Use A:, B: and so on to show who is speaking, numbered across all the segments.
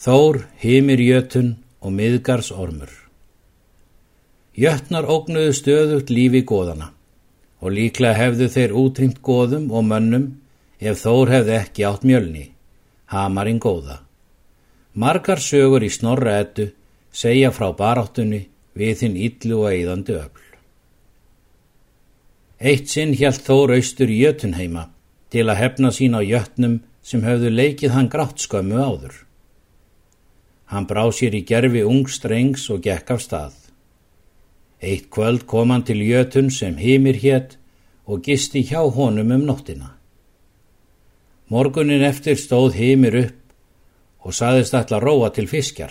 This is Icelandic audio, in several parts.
A: Þór, himir jötun og miðgars ormur. Jötnar ógnuðu stöðugt lífi góðana og líklega hefðu þeir útrýmt góðum og mönnum ef Þór hefði ekki átt mjölni, hamarinn góða. Margar sögur í snorra ettu segja frá baráttunni við þinn illu og eigðandi öfl. Eitt sinn hjælt Þór austur í jötunheima til að hefna sín á jötnum sem höfðu leikið hann grátt skömmu áður. Hann brá sér í gerfi ung strengs og gekk af stað. Eitt kvöld kom hann til jötun sem himir hétt og gisti hjá honum um nóttina. Morgunin eftir stóð himir upp og saðist að róa til fiskjar.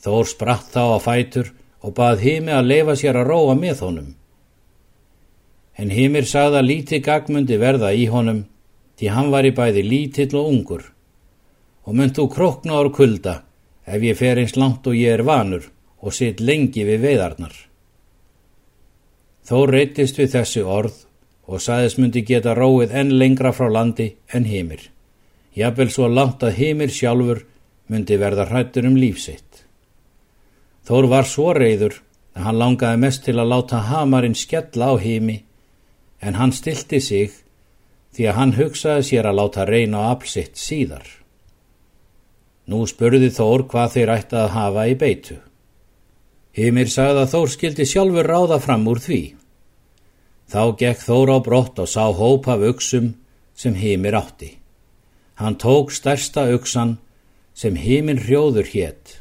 A: Þór spratt þá á fætur og bað himi að leifa sér að róa með honum. En himir sagða lítið gagmundi verða í honum því hann var í bæði lítill og ungur og mynd þú krokna ár kulda ef ég fer eins langt og ég er vanur og sitt lengi við veiðarnar. Þó reytist við þessi orð og saðis myndi geta róið enn lengra frá landi en himir. Jafnvel svo langt að himir sjálfur myndi verða hrættur um lífsitt. Þór var svo reyður að hann langaði mest til að láta hamarinn skella á himi en hann stilti sig því að hann hugsaði sér að láta reyna á aflsitt síðar. Nú spurði Þór hvað þeir ætti að hafa í beitu. Hymir sagði að Þór skildi sjálfur ráða fram úr því. Þá gekk Þór á brott og sá hópa af uksum sem Hymir átti. Hann tók stærsta uksan sem Hymir hrjóður hétt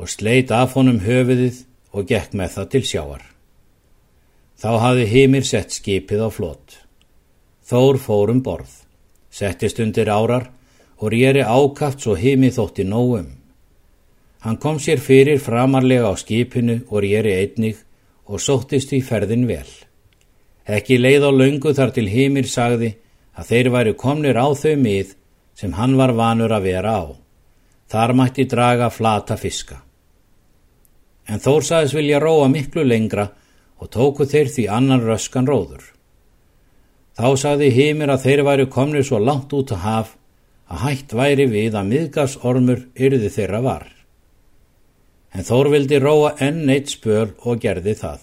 A: og sleit af honum höfuðið og gekk með það til sjáar. Þá hafði Hymir sett skipið á flott. Þór fórum borð, settist undir árar og rýri ákaft svo himi þótti nógum. Hann kom sér fyrir framarlega á skipinu og rýri einnig og sóttist í ferðin vel. Ekki leið á laungu þar til himir sagði að þeir væri komnir á þau mið sem hann var vanur að vera á. Þar mætti draga flata fiska. En Þór sagðis vilja róa miklu lengra og tóku þeir því annan röskan róður. Þá sagði himir að þeir væri komnir svo langt út að haf að hætt væri við að miðgasormur yrði þeirra var. En Þór vildi róa enn eitt spöl og gerði það.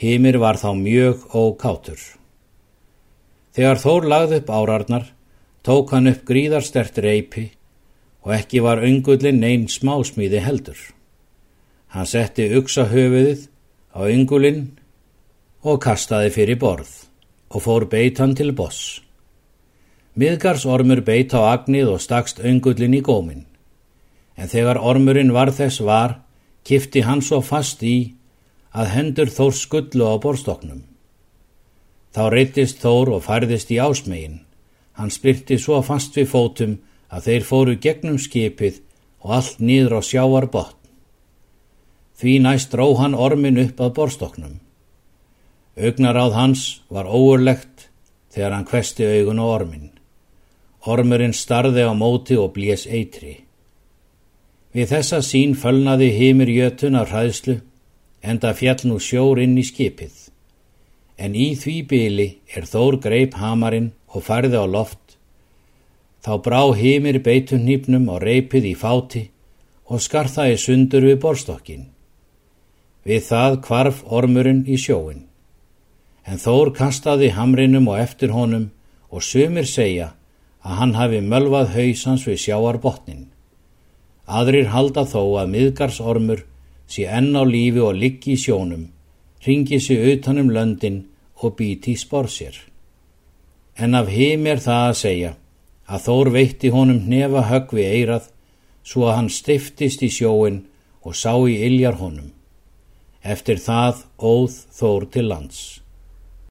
A: Hymir var þá mjög ókátur. Þegar Þór lagði upp árarnar, tók hann upp gríðarstert reypi og ekki var öngullin neyn smásmíði heldur. Hann setti uksa höfuðið á öngulinn og kastaði fyrir borð og fór beitan til boss. Miðgars ormur beit á agnið og stakst öngullin í gómin. En þegar ormurinn var þess var, kifti hann svo fast í að hendur Þór skullu á borstoknum. Þá reytist Þór og færðist í ásmegin. Hann spyrti svo fast við fótum að þeir fóru gegnum skipið og allt nýður á sjáar botn. Því næst ró hann ormin upp að borstoknum. Augnaráð hans var óurlegt þegar hann kvesti augun á ormin. Ormurinn starði á móti og blés eitri. Við þessa sín fölnaði himir jötun af hræðslu, enda fjall nú sjór inn í skipið. En í því byli er þór greip hamarinn og færði á loft. Þá brá himir beitun nýpnum og reipið í fáti og skarþaði sundur við borstokkin. Við það kvarf ormurinn í sjóin. En þór kastaði hamrinum og eftir honum og sumir segja að hann hafi mölvað hausans við sjáarbotnin. Aðrir halda þó að miðgarsormur sé enn á lífi og liggi í sjónum, ringi sér utanum löndin og býti í spórsir. En af heim er það að segja að Þór veitti honum hnefa högg við eirað svo að hann stiftist í sjóin og sá í iljar honum. Eftir það óð Þór til lands.